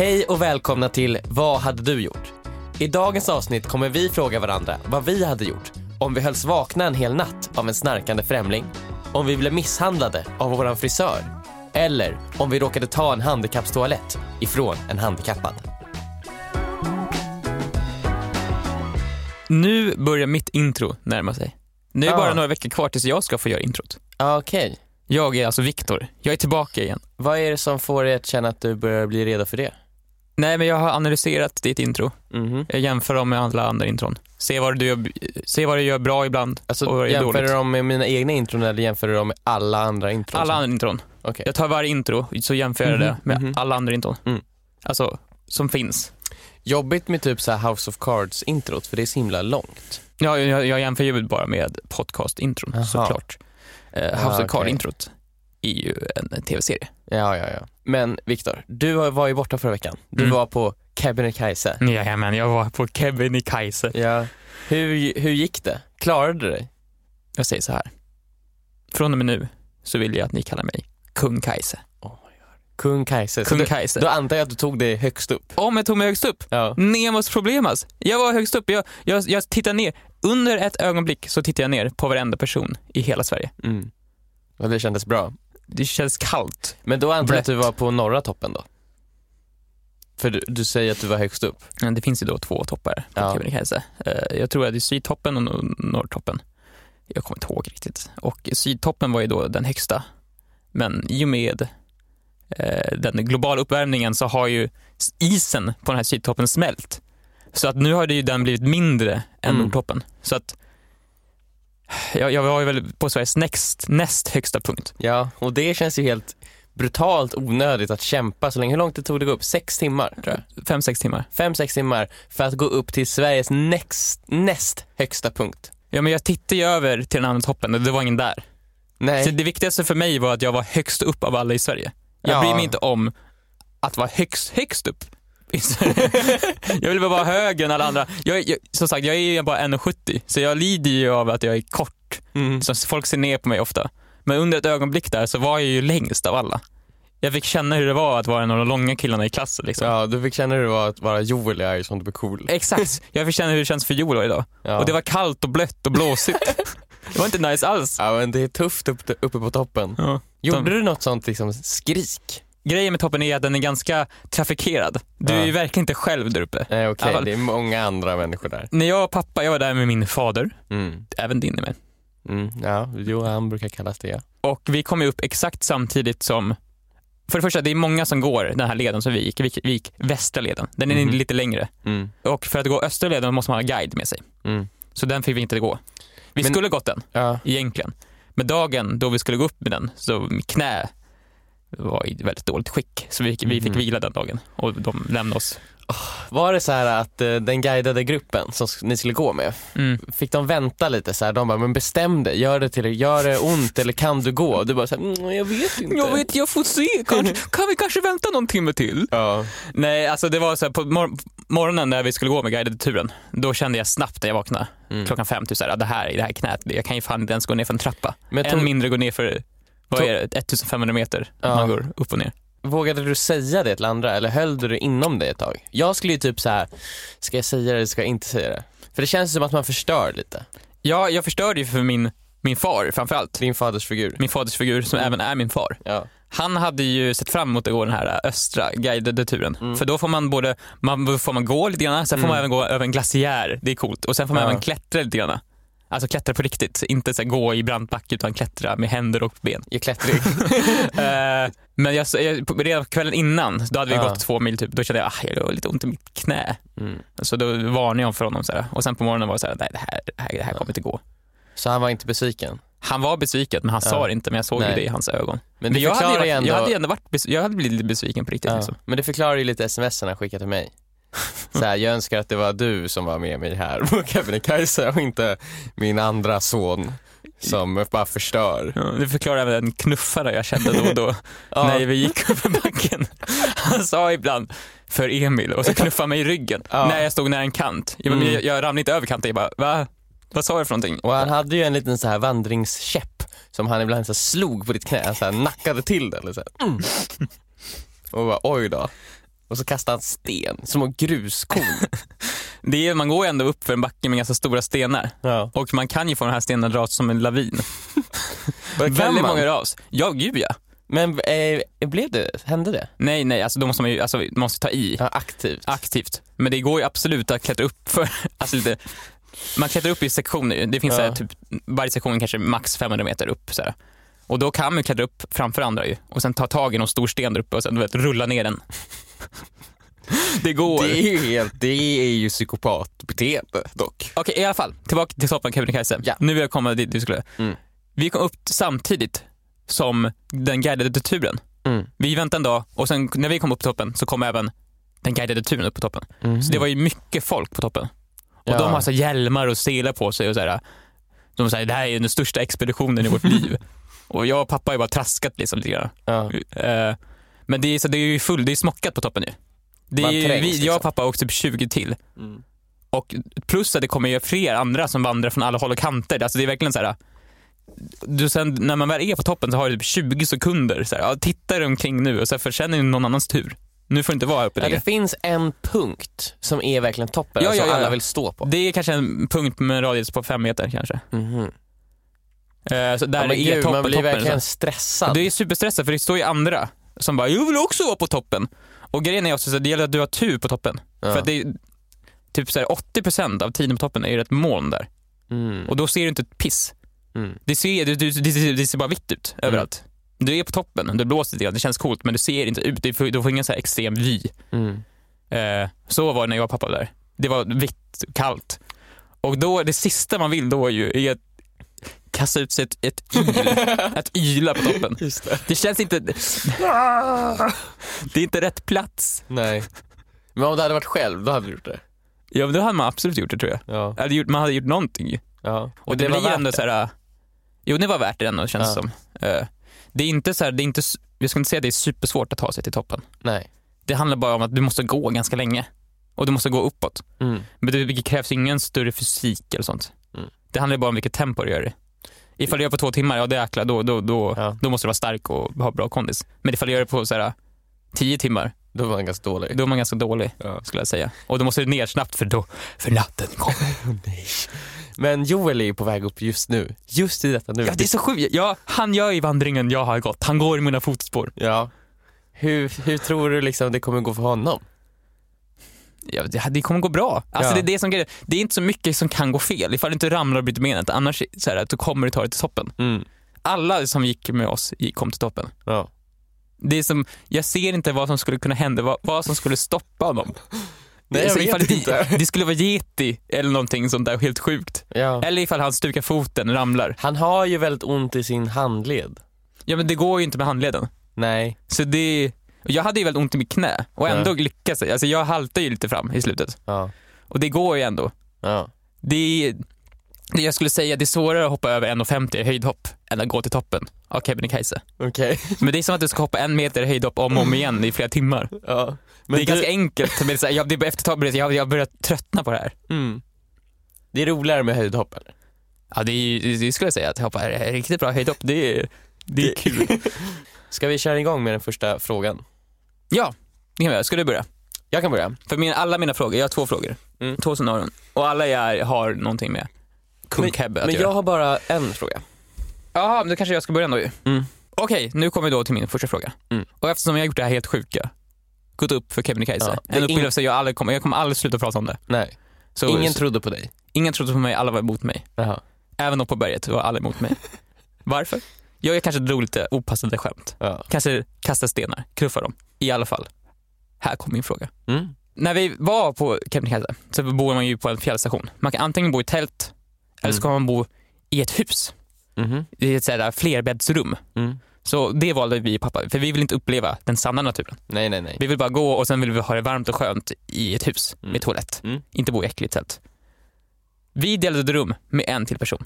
Hej och välkomna till Vad hade du gjort? I dagens avsnitt kommer vi fråga varandra vad vi hade gjort om vi hölls vakna en hel natt av en snarkande främling, om vi blev misshandlade av våran frisör eller om vi råkade ta en handikappstoalett ifrån en handikappad. Nu börjar mitt intro närma sig. Nu är det Ah. bara några veckor kvar tills jag ska få göra introt. Ah, Okej, Jag är alltså Viktor. Jag är tillbaka igen. vad är det som får dig att känna att du börjar bli redo för det? Nej, men jag har analyserat ditt intro. Mhm. Jag jämför dem med alla andra intron. Se vad du gör, se vad du gör bra ibland Alltså, och vad du gör jämför du dem med mina egna intron eller jämför du dem med alla andra intron? Alla andra intron. Okej. Jag tar varje intro, så jämför jag det Mhm, med mhm. alla andra intron. Mm. Alltså, som finns. Jobbigt med typ så här House of Cards-introt för det är så himla långt. Ja, jag, jag jämför ju bara med podcast-intron såklart. Uh, House Ah, of okej. Card-introt är ju en tv-serie. Ja, ja, ja. Men Viktor, du var ju borta förra veckan. Du Mm. var på Kebnekaise. Jajamän, jag var på Kebnekaise. Ja. Hur, hur gick det? Klarade du dig? Jag säger så här. Från och med nu så vill jag att ni kallar mig Kung Kajse. Kung Kajse. Kung då, Kajse. då antar jag att du tog det högst upp. Om jag tog mig högst upp. Ja. Nemos problemas. Jag var högst upp. Jag, jag, jag tittar ner. Under ett ögonblick så tittar jag ner på varenda person i hela Sverige. Mm. Och det kändes bra. Det känns kallt. Men då antar jag att du var på norra toppen då? För du, du säger att du var högst upp. Men det finns ju då två toppar på Ja. Kebnekaise. Eh, Jag tror att det är sydtoppen och nor- norrtoppen. Jag kommer inte ihåg riktigt. Och sydtoppen var ju då den högsta. Men i och med eh, den globala uppvärmningen så har ju isen på den här sydtoppen smält. Så att nu har det ju den blivit mindre än Mm. nordtoppen. Så att jag, jag var ju väl på Sveriges näst, näst högsta punkt. Ja, och det känns ju helt brutalt onödigt att kämpa så länge. Hur långt det tog det gå upp? Sex timmar tror jag. Fem, sex timmar. Fem, sex timmar för att gå upp till Sveriges näst, näst högsta punkt. Ja, men jag tittade ju över till den andra toppen och det var ingen där. Nej. Så det viktigaste för mig var att jag var högst upp av alla i Sverige. Jag Ja. bryr mig inte om att vara högst, högst upp Sverige. jag vill bara vara högre än alla andra. Jag, jag, som sagt, jag är ju bara 1,70 så jag lider ju av att jag är kort. Mm. Så folk ser ner på mig ofta. Men under ett ögonblick där så var jag ju längst av alla. Jag fick känna hur det var att vara en av de långa killarna i klassen. Liksom. Ja, du fick känna hur det var att vara Joel i Ison, du var cool. Exakt, jag fick känna hur det känns för Joel idag. Ja. Och det var kallt och blött och blåsigt. det var inte nice alls. Ja men det är tufft upp, uppe på toppen. Ja. Gjorde du något sånt liksom skrik? Grejen med toppen är att den är ganska trafikerad. Du Ja. är ju verkligen inte själv där uppe. Nej okej, väl. det är många andra människor där. När jag och pappa, jag var där med min fader, Mm. även din är med. Mm. Ja, jo han brukar kallas det ja. Och vi kom ju upp exakt samtidigt som, för det första det är många som går den här leden som vi gick, vi gick, vi gick västra leden. Den är Mhm. lite längre. Mm. Och för att gå östra leden måste man ha guide med sig. Mm. Så den fick vi inte gå. Vi Men- skulle gått den, Ja. egentligen. Men dagen då vi skulle gå upp med den, så knä var i väldigt dåligt skick. Så vi, vi fick Mhm. vila den dagen och de lämnade oss. Var det så här att eh, den guidade gruppen som ni skulle gå med, Mm. fick de vänta lite så här? De bara, men bestäm dig, gör det, till, gör det ont eller kan du gå? Och du bara så här, mm, jag vet inte. Jag vet, jag får se. Kanske, kan vi kanske vänta någon timme till? Ja. Nej, alltså det var så här, på mor- morgonen när vi skulle gå med guidade turen, då kände jag snabbt när jag vaknade Mm. klockan fem, typ så här, "Ah, det här i det här knät, jag kan ju fan inte ens gå ner för en trappa. Men Än mindre gå ner för, vad är det, 1500 meter Ja. man går upp och ner. vågade du säga det till andra eller höll du det inom dig ett tag? Jag skulle ju typ så här, ska jag säga det eller ska jag inte säga det? För det känns som att man förstör lite, Ja, jag förstörde ju för min, min far framförallt. din faders figur. Min fadersfigur som Mm. även är min far. Ja. Han hade ju sett fram emot att gå den här östra guidade turen. Mm. För då får man både, man får man gå lite grann, sen får man Mm. även gå över en glaciär, det är coolt. Och sen får man Ja. även klättra lite grann. Alltså klättra på riktigt, inte så gå i brant backe utan klättra med händer och ben. Jag klättrar Eh, men jag, jag, redan kvällen innan, då hade vi Ja. gått två mil typ, då kände jag att jag har lite ont i mitt knä. mm. Så då varnade jag för honom så här. och sen på morgonen var det så här, nej det här, det här, det här kommer inte gå. Så han var inte besviken? Han var besviken men han sa det inte men jag såg Nej. det i hans ögon. Men det jag, hade ändå... jag hade ändå varit, jag hade blivit lite besviken på riktigt. Liksom. Men det förklarar ju lite sms han skickade till mig. Så här, jag önskar att det var du som var med mig här på Kebnekaise och inte min andra son som bara förstör. Ja, det förklarar även en knuffare jag kände då och då Ja. när vi gick upp för backen. Han sa ibland för Emil och så knuffade mig i ryggen Ja. när jag stod nära en kant. Jag, Mm. jag, jag ramlade inte över kanten, jag bara va? Vad sa du för någonting? Och han hade ju en liten så här vandringskäpp som han ibland så slog på ditt knä, så här nackade till det eller så. Mm. Och bara oj då. Och så kastade han sten, små gruskorn. Det är, man går ju ändå upp för en backe med ganska stora stenar. ja. Och man kan ju få de här stenarna dras som en lavin. Väldigt man? många ras. Ja, gud ja. Men eh, blev det, hände det? Nej, nej, alltså då måste man ju alltså, man måste ta i Ja, aktivt. aktivt. Men det går ju absolut att klättra upp för, alltså lite, man klättrar upp i sektioner. Det finns Ja. här, typ, varje sektion kanske max 500 meter upp. Så här. Och då kan man klättra upp framför andra ju. Och sen ta tag i någon stor sten där uppe och sen du vet, rulla ner den. det går. Det är ju helt, det är ju psykopatbeteende dock. Okej, i alla fall. Tillbaka till toppen Kebnekaise. Ja. Nu vill jag komma dit du skulle. Mm. Vi kom upp samtidigt som den guidade turen. Mm. Vi väntade en dag och sen när vi kom upp på toppen så kom även den guidade turen upp på toppen. Så det var ju mycket folk på toppen. Och Ja. de har så hjälmar och selar på sig och så här, de säger det här är den största expeditionen i vårt liv. Och jag och pappa har ju bara traskat liksom lite grann. Ja. Eh, Men det är, så det är ju full, det är smockat på toppen ju. Det är, trängs, vi, jag liksom. och pappa och typ 20 till. Mm. Och plus att det kommer ju fler andra som vandrar från alla håll och kanter. Alltså det är verkligen så här. Du, sen, när man väl är på toppen så har du typ 20 sekunder. Så här, ja, titta dig omkring nu och så här, för sen är det någon annans tur. Nu får du inte vara uppe Ja, det finns en punkt som är verkligen toppen, Ja, som ja, ja, alla vill stå på. Det är kanske en punkt med en radius på fem meter kanske. Mhm. Eh, så där är gud, toppen, man blir toppen. verkligen så. stressad. Det är superstressat för det står ju andra som bara, jag vill också vara på toppen. Och grejen är också så att det gäller att du har tur på toppen. Ja. För att det är typ så här 80% av tiden på toppen är ju ett moln där. Mm. Och då ser du inte ett piss. Mm. Det ser, det, det, det, det ser bara vitt ut överallt. Du är på toppen, det blåser lite grann, det känns coolt men du ser inte ut, du får, du får ingen så här extrem vy. Mm. Eh, så var det när jag och pappa var där. Det var vitt, kallt. Och då, det sista man vill då är ju är att kasta ut sig ett, ett yl, att yla på toppen. Det. Det känns inte, det är inte rätt plats. Nej. Men om du hade varit själv, då hade du gjort det? Ja men då hade man absolut gjort det tror jag. Ja. Hade gjort, man hade gjort någonting. ja. Och det, var blir ändå så här, jo det var värt det ändå känns det Ja. som. Eh, det är inte så här, det är inte, jag skulle inte säga att det är supersvårt att ta sig till toppen. Nej. Det handlar bara om att du måste gå ganska länge. Och du måste gå uppåt. Mm. Men det, det krävs ingen större fysik eller sånt. Mm. Det handlar bara om vilket tempo du gör det. Ifall du gör på två timmar, ja det är jäklar, då, då, då, Ja. då måste du vara stark och ha bra kondis. Men ifall du gör det på så här, tio timmar, Då var han ganska dålig. då är man ganska dålig Ja. skulle jag säga. Och då måste du ner snabbt för, då, för natten kommer. Nej. Men Joel är ju på väg upp just nu. Just i detta nu. Ja det är så sjukt. Ja, han gör ju vandringen jag har gått. Han går i mina fotspår. Ja. Hur, hur tror du liksom det kommer gå för honom? Ja, det, kommer gå bra. Alltså Ja. det, är det, som, det är inte så mycket som kan gå fel ifall du inte ramlar och bryter benet. Annars så här, att du kommer du ta dig till toppen. Mm. Alla som gick med oss kom till toppen. Ja. Det är som, jag ser inte vad som skulle kunna hända, vad, vad som skulle stoppa honom. Nej, jag Så vet det, inte. Det skulle vara yeti eller någonting sånt där helt sjukt. ja. Eller ifall han stukar foten, ramlar. Han har ju väldigt ont i sin handled. Ja men det går ju inte med handleden. Nej. Så det, och jag hade ju väldigt ont i mitt knä och ändå lyckas jag. Alltså jag haltar ju lite fram i slutet. Ja. Och det går ju ändå. Ja. Det, det jag skulle säga, det är svårare att hoppa över 1,50 i höjdhopp än att gå till toppen av Kebnekaise. Okej. Men det är som att du ska hoppa en meter höjdhopp om och om igen i flera timmar. Ja. det är du- ganska enkelt, men det är så här, jag, det efter ett tag börjar jag, jag börjar tröttna på det här. Mm. Det är roligare med höjdhopp eller? Ja, det, är, det, skulle jag säga, att hoppa riktigt bra höjdhopp, det är, det är kul. Ska vi köra igång med den första frågan? Ja, det kan vi göra. Ska du börja? Jag kan börja. För min, alla mina frågor, jag har två frågor. Mm. Två scenarion. Och alla är, har någonting med kung Men göra. jag har bara en fråga. Jaha, men då kanske jag ska börja ändå ju. Mm. Okej, nu kommer vi då till min första fråga. Mm. Och eftersom jag har gjort det här helt sjuka, gått upp för Kebnekaise, Ja, en upplevelse jag aldrig kommer, jag kommer aldrig sluta prata om det. Nej. Så, Ingen trodde på dig. ingen trodde på mig, alla var emot mig. Jaha. Även upp på berget var alla emot mig. Varför? Jag, jag kanske drog lite opassande skämt. Ja. Kanske kasta stenar, knuffa dem. I alla fall. Här kommer min fråga. Mm. När vi var på Kebnekaise så bor man ju på en fjällstation. Man kan antingen bo i tält eller så Mm. kan man bo i ett hus. Mhm. I ett sådär flerbäddsrum. Mm. Så det valde vi pappa, för vi vill inte uppleva den sanna naturen. Nej, nej, nej. Vi vill bara gå och sen vill vi ha det varmt och skönt i ett hus Mm. med toalett. Mm. Inte bo i äckligt tält. Vi delade rum med en till person.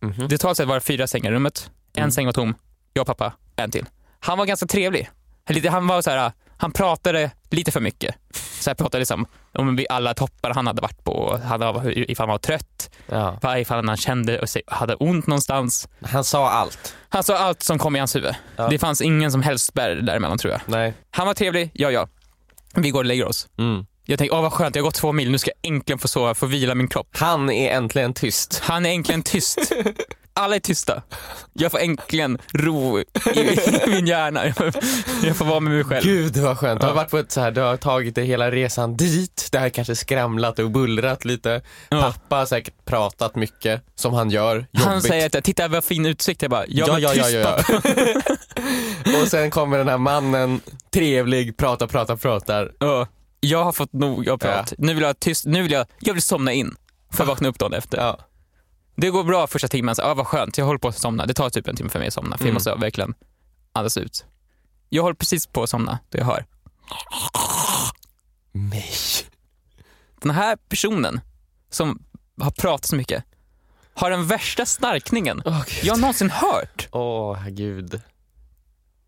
Mhm. Det totalt sett var det fyra sängar i rummet. En Mm. säng var tom, jag och pappa, en till. Han var ganska trevlig. Lite- Han var så här, han pratade lite för mycket. Så här pratade liksom om vi- alla toppar han hade varit på, han var, ifall han var trött, Ja. ifall han kände och hade ont någonstans. Han sa allt. Han sa allt som kom i hans huvud. Ja. Det fanns ingen som helst spärr däremellan tror jag. Nej. Han var trevlig, ja ja. Vi går och lägger oss. Mm. Jag tänker, åh vad skönt, jag har gått två mil, nu ska jag äntligen få sova, få vila min kropp. Han är äntligen tyst. Han är äntligen tyst. Alla är tysta. Jag får äntligen ro i, i min hjärna. Jag får, jag får vara med mig själv. Gud vad skönt. Du har Ja. varit på ett så här, du har tagit dig hela resan dit. Det har kanske skramlat och bullrat lite. Ja. Pappa har säkert pratat mycket, som han gör. Jobbigt. Han säger att titta vad fin utsikt. Jag bara, ja, ja, men ja, ja, tyst ja. pappa. och sen kommer den här mannen, trevlig, pratar, pratar, pratar. Ja. Jag har fått nog av prat. Nu vill jag tyst, nu vill jag, jag vill somna in. För att vakna upp dagen efter. Det går bra första timmen, så, ah, vad skönt, jag håller på att somna. Det tar typ en timme för mig att somna, för Mm. jag måste verkligen andas ut. Jag håller precis på att somna, då jag hör. Nej. Den här personen som har pratat så mycket har den värsta snarkningen gud. jag någonsin hört. Åh gud.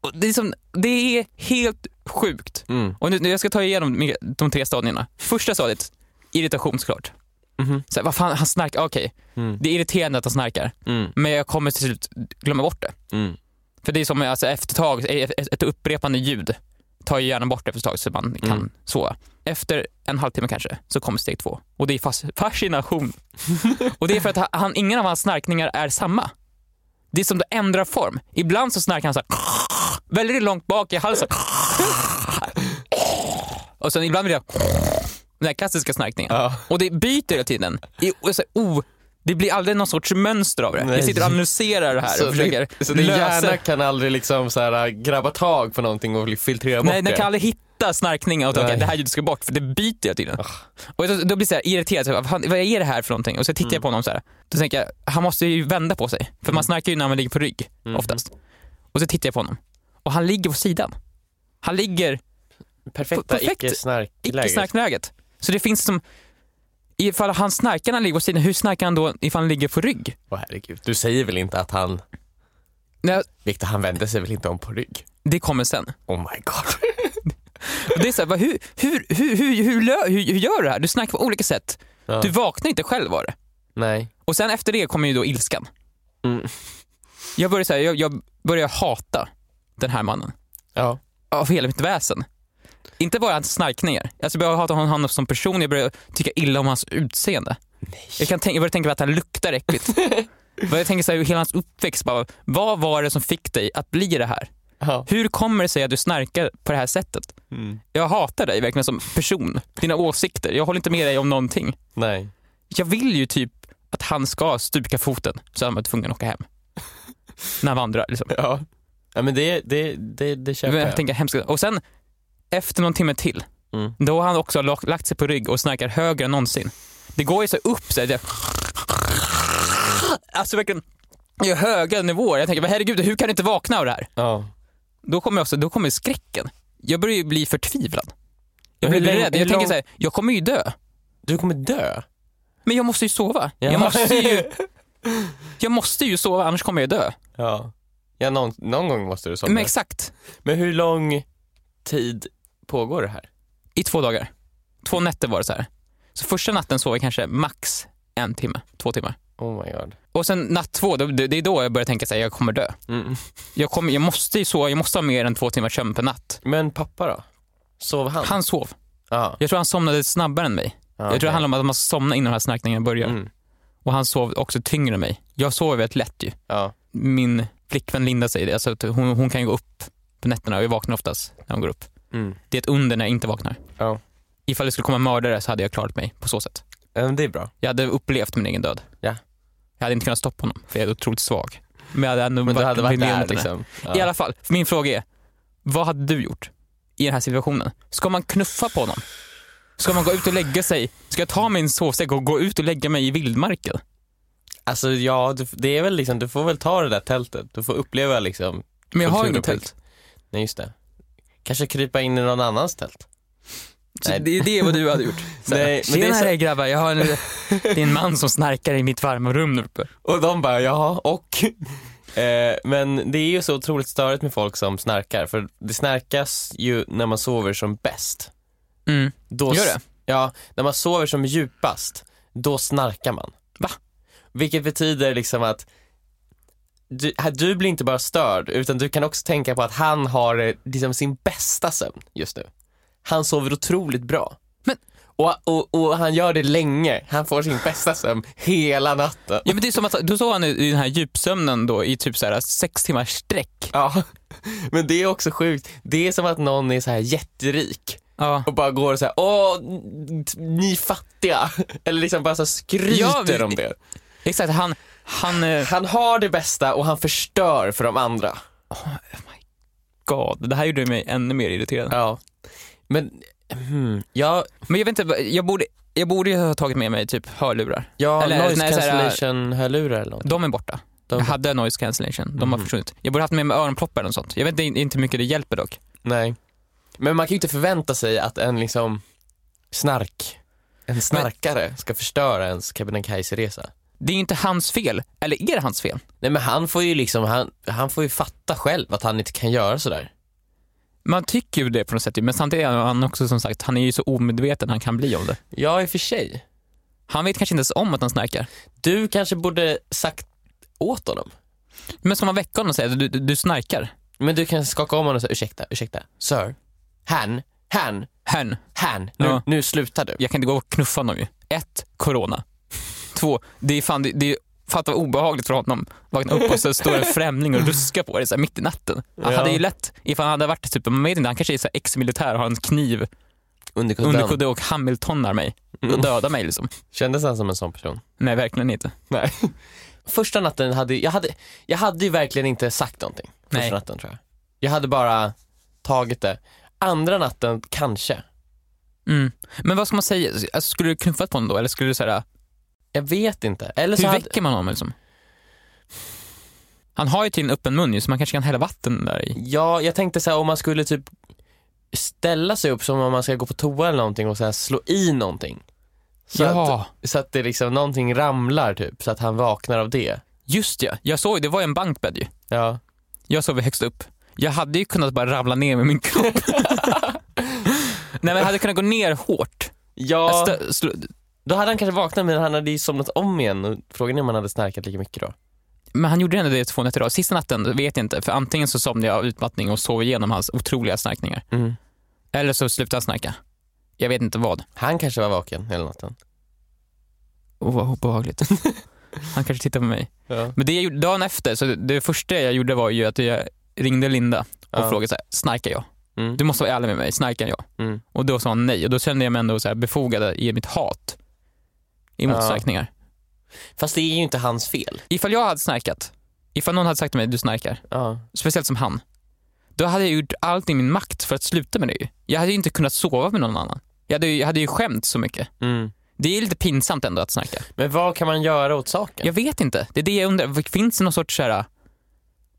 Och Det är, som, det är helt sjukt. Mm. Och nu, nu jag ska ta igenom de tre stadierna. Första stadiet, irritation såklart. Mhm. Så här, vad fan, han snarkar, okej. Mm. Det är irriterande att han snarkar, Mm. men jag kommer till slut glömma bort det. Mm. För det är som alltså, efter ett tag, ett, ett upprepande ljud tar ju gärna bort efter ett tag så man kan Mm. sova. Efter en halvtimme kanske så kommer steg två och det är fas, fascination. och det är för att han, ingen av hans snarkningar är samma. Det är som det ändrar form. Ibland så snarkar han så här, väldigt långt bak i halsen. och sen ibland vill jag den här klassiska snarkningen. Ja. Och det byter hela tiden. I, och så, oh, det blir aldrig någon sorts mönster av det. Nej. Jag sitter och analyserar det här Så, och försöker det, så din lösa hjärna kan aldrig liksom så här, grabba tag på någonting och filtrera bort Nej, den det? kan aldrig hitta snarkningen och tänka det här ljudet ska bort för det byter hela tiden. Och då, då blir jag så här irriterad, så, här, vad, är det här för någonting? Och så tittar Mm. jag på honom så här. Då tänker jag, han måste ju vända på sig. För man snarkar ju när man ligger på rygg Mm. oftast. Och så tittar jag på honom. Och han ligger på sidan. Han ligger Perfekta perfekt. icke-snarkläget. icke-snarkläget. Så det finns som, ifall han snarkar när han ligger på sidan, hur snarkar han då ifall han ligger på rygg? Åh herregud, du säger väl inte att han, Nej, Victor han vänder sig väl inte om på rygg? det kommer sen. Oh my god. Och det är så här, vad, hur, hur, hur, hur, hur, lö- hur, hur gör du det här? Du snarkar på olika sätt. Ja. Du vaknar inte själv av det. Nej. Och sen efter det kommer ju då ilskan. Mm. Jag börjar, så här, jag, jag börjar hata den här mannen. Ja. Av hela mitt väsen. Inte bara hans snarkningar. Alltså jag börjar hata honom som person, jag börjar tycka illa om hans utseende. Jag, kan tänka, jag börjar tänka på att han luktar äckligt. jag tänker så här, hela hans uppväxt, bara, vad var det som fick dig att bli det här? Ja. Hur kommer det sig att du snarkar på det här sättet? Mm. Jag hatar dig verkligen som person, dina åsikter. Jag håller inte med dig om någonting. Nej. Jag vill ju typ att han ska stuka foten så han var tvungen att åka hem. När han vandrar liksom. Ja. Ja men det, det, det, det köper Jag jag. tänker. Och sen efter någon timme till, Mm. då har han också lagt- lagt sig på rygg och snarkar högre än någonsin. Det går ju så upp så här, det... Alltså verkligen i höga nivåer. Jag tänker, men herregud, hur kan du inte vakna av det här? Ja. Då kommer, också, då kommer skräcken. Jag börjar ju bli förtvivlad. Jag blir rädd. Jag tänker så här, jag kommer ju dö. Du kommer dö. Men jag måste ju sova. Ja. Jag, måste ju, jag måste ju sova, annars kommer jag dö. Ja. Ja, någon, någon gång måste du somna. Men exakt, Men hur lång tid pågår det här? i två dagar. Två nätter var det så här. Så första natten sov jag kanske max en timme, två timmar. Oh my god. Och sen natt två, det det är då jag börjar tänka att jag kommer dö. Mm. Jag, kommer, jag måste ju sova, jag måste ha mer än två timmars sömn per natt. Men pappa då? Sov han? Han sov. Ja. Jag tror han somnade snabbare än mig. ja Jag tror det handlar om att man somnar innan de här snarkningarna börjar. Mm. Och han sov också tyngre än mig. Jag sover väldigt lätt ju. Ja. Min flickvän Linda säger det, alltså hon, hon kan gå upp på nätterna och jag vaknar oftast när hon går upp. Mm. Det är ett under när jag inte vaknar. Ja. Ifall det skulle komma mördare så hade jag klarat mig på så sätt. Men det är bra. Jag hade upplevt min egen död. Ja. Jag hade inte kunnat stoppa honom, för jag är otroligt svag. Men jag hade ändå Men du hade varit där liksom. Ja. I alla fall, min fråga är, vad hade du gjort i den här situationen? Ska man knuffa på honom? Ska man gå ut och lägga sig? Ska jag ta min sovsäck och gå ut och lägga mig i vildmarken? Alltså ja, det är väl liksom, du får väl ta det där tältet. Du får uppleva liksom, Men jag har inget tält. nej just det. Kanske krypa in i någon annans tält. Så Nej. det är vad du hade gjort. Så Nej, men det är Tjena så- grabbar, jag har en, det är en man som snarkar i mitt varma rum där uppe. Och de bara, ja och? eh, men det är ju så otroligt störigt med folk som snarkar, för det snarkas ju när man sover som bäst. Mm. Då, Gör det? Ja, när man sover som djupast, då snarkar man. Va? Vilket betyder liksom att du, du blir inte bara störd, utan du kan också tänka på att han har eh, liksom sin bästa sömn just nu. han sover otroligt bra. Men- Och, och, och han gör det länge. Han får sin bästa sömn hela natten. Ja men det är som att, då sov han i den här djupsömnen då i typ så här sex timmars sträck. Ja, men det är också sjukt. Det är som att någon är så här jätterik Ja. och bara går och säger åh, ni fattiga. Eller liksom bara så skryter Ja, vi- om det. Exakt, han, han, eh, Han har det bästa och han förstör för de andra. god, det här gjorde mig ännu mer irriterad. Ja. Men, hmm, ja, Men jag vet inte, jag borde, jag borde ju ha tagit med mig typ hörlurar. ja Eller, noise nej, så här- cancellation-hörlurar eller något. De är borta. De- Jag hade noise cancellation, de har Mhm. försvunnit. Jag borde haft med mig öronproppar och sånt. Jag vet inte, inte hur mycket det hjälper dock. Nej. Men man kan ju inte förvänta sig att en liksom snark, en snarkare ska förstöra ens Kebnekaise-resa. Det är inte hans fel, eller är det hans fel? Nej men han får ju liksom, han, han får ju fatta själv att han inte kan göra sådär. Man tycker ju det på något sätt, men samtidigt är han också som sagt, han är ju så omedveten han kan bli om det. Ja i och för sig. Han vet kanske inte ens om att han snarkar. Du kanske borde sagt åt honom. Men ska man väcka honom och säga du, du, du snarkar? Men du kan skaka om honom och säga ursäkta, ursäkta, sir, han, han, Hen, han, nu, Ja. nu slutar du. jag kan inte gå och knuffa honom ju. Ett, corona. Två, det är fan, det, det är fatta vad obehagligt för honom. Vakna upp och så står en främling och ruskar på dig så här, mitt i natten. Han Ja. hade ju lätt, ifall han hade varit typ, man vet inte, han kanske är så ex-militär och har en kniv Under kudden. under kudde och Hamiltonar mig och Mm. dödar mig liksom. Kändes han som en sån person? Nej, verkligen inte. Nej. Första natten hade jag, hade, jag hade ju verkligen inte sagt någonting. Första Nej. natten tror jag. Jag hade bara tagit det. Andra natten, kanske. Mm. Men vad ska man säga? Alltså, skulle du knuffat på honom då eller skulle du säga Jag vet inte. Eller så hur hade, väcker man honom liksom? Han har ju till en öppen mun ju, så man kanske kan hälla vatten där i. Ja, jag tänkte så här, om man skulle typ ställa sig upp som om man ska gå på toa eller någonting och så här slå i någonting. Så, ja, att, så att det liksom, någonting ramlar typ, så att han vaknar av det. just ja. Jag såg, det var ju en bankbädd ju. Ja. Jag sov högst upp. Jag hade ju kunnat bara ramla ner med min kropp. Nej men jag hade kunnat gå ner hårt. Ja, slå- då hade han kanske vaknat men han hade ju somnat om igen och frågan är om han hade snarkat lika mycket då. Men han gjorde ändå det två nätter i rad. Sista natten vet jag inte, för antingen så somnade jag av utmattning och sov igenom hans otroliga snarkningar. Mm. Eller så slutade han snarka. Jag vet inte vad. Han kanske var vaken hela natten. Åh vad obehagligt. Han kanske tittar på mig. Ja. Men det jag gjorde dagen efter, så det, det första jag gjorde var ju att jag ringde Linda och Ja. frågade så här, snarkar jag? Mm. Du måste vara ärlig med mig, snarkar jag? Mm. Och då sa hon nej och då kände jag mig ändå så här befogad i mitt hat emot Ja. snarkningar. Fast det är ju inte hans fel. Ifall jag hade snarkat, ifall någon hade sagt till mig du snarkar, Ja. speciellt som han, då hade jag gjort allt i min makt för att sluta med det. Jag hade ju inte kunnat sova med någon annan. Jag hade, jag hade ju skämt så mycket. Mm. Det är lite pinsamt ändå att snarka. Men vad kan man göra åt saken? Jag vet inte. Det är det jag undrar. Finns det någon sorts så här,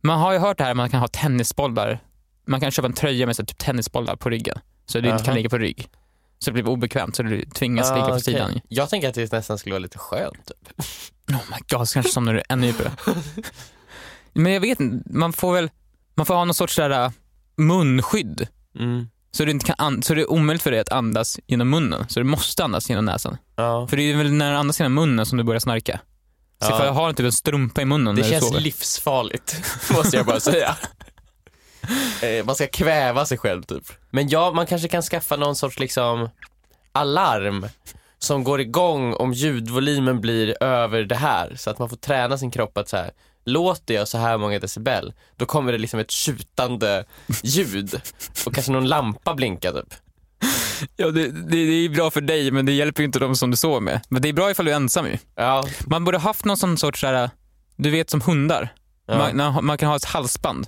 man har ju hört det här man kan ha tennisbollar, man kan köpa en tröja med så här, typ tennisbollar på ryggen. Så du inte kan ligga på rygg. Så det blir obekvämt så du tvingas ligga på Ah, okej. sidan. Jag tänker att det nästan skulle vara lite skönt. Typ. Oh my god, så kanske somnar du ännu djupare. Men jag vet inte, man får väl, man får ha någon sorts där äh, munskydd. Mm. Så det, inte kan an- så det är omöjligt för dig att andas genom munnen. Så du måste andas genom näsan. Ja. För det är väl när du andas genom munnen som du börjar snarka. Så Ja. ifall jag har typ en strumpa i munnen Det när du känns sover. livsfarligt, måste jag bara säga. Eh, man ska kväva sig själv typ. Men ja, man kanske kan skaffa någon sorts liksom alarm som går igång om ljudvolymen blir över det här. Så att man får träna sin kropp att så här, låter jag så här många decibel, då kommer det liksom ett tjutande ljud och kanske någon lampa blinkar typ. Ja, det, det, det är bra för dig men det hjälper ju inte de som du sover med. Men det är bra ifall du är ensam ju. Ja, Man borde haft någon sån sorts, så här, du vet som hundar. ja. Man, man kan ha ett halsband.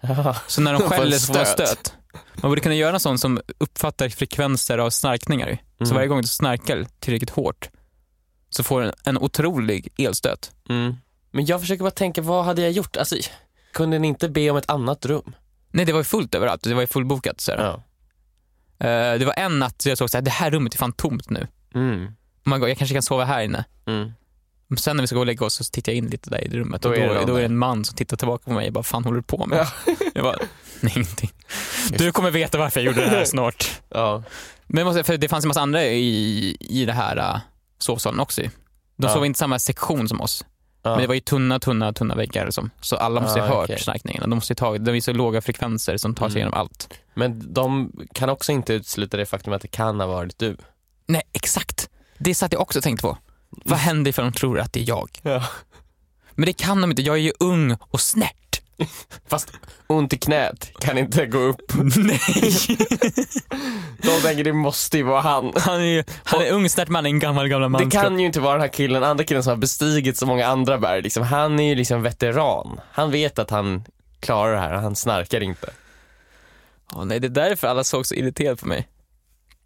ja. Så när de skäller så får man stöt. Man borde kunna göra en sån som uppfattar frekvenser av snarkningar. ju. Så Mm. varje gång du snarkar tillräckligt hårt så får du en, otrolig elstöt. Mm. Men jag försöker bara tänka, vad hade jag gjort? Alltså, kunde ni inte be om ett annat rum? Nej, det var ju fullt överallt. Det var ju fullbokat. Så. Ja. Eh, det var en natt så jag såg att det här rummet är fan tomt nu. Mm. My God, jag kanske kan sova här inne. Mm. Sen när vi ska gå och lägga oss så tittar jag in lite där i det rummet Då och är då, det någon då är det en man som tittar tillbaka på mig och bara, fan håller du på med? Ja. Jag bara, nej ingenting. Du kommer veta varför jag gjorde det här snart. Ja. Men måste, för det fanns en massa andra i, i det här uh, sovsalen också. De Ja. sov inte i samma sektion som oss. Ja. Men det var ju tunna, tunna, tunna väggar som, så alla måste ju Ah, ha hört okej. snarkningen. De måste ta, det är så låga frekvenser som tar sig Mm. igenom allt. Men de kan också inte utesluta det faktum att det kan ha varit du. Nej, exakt. Det satt jag också och tänkte på. Vad händer ifall de tror att det är jag? Ja. Men det kan de inte, jag är ju ung och snärt. Fast ont i knät kan inte gå upp. Nej. De tänker det måste ju vara han. Han är, ju- han är ung, snärt man, en gammal, gammal man. Det kan ju inte vara den här killen, andra killen som har bestigit så många andra berg. Liksom, han är ju liksom veteran. Han vet att han klarar det här, han snarkar inte. Åh, nej, det är därför alla såg så irriterade på mig.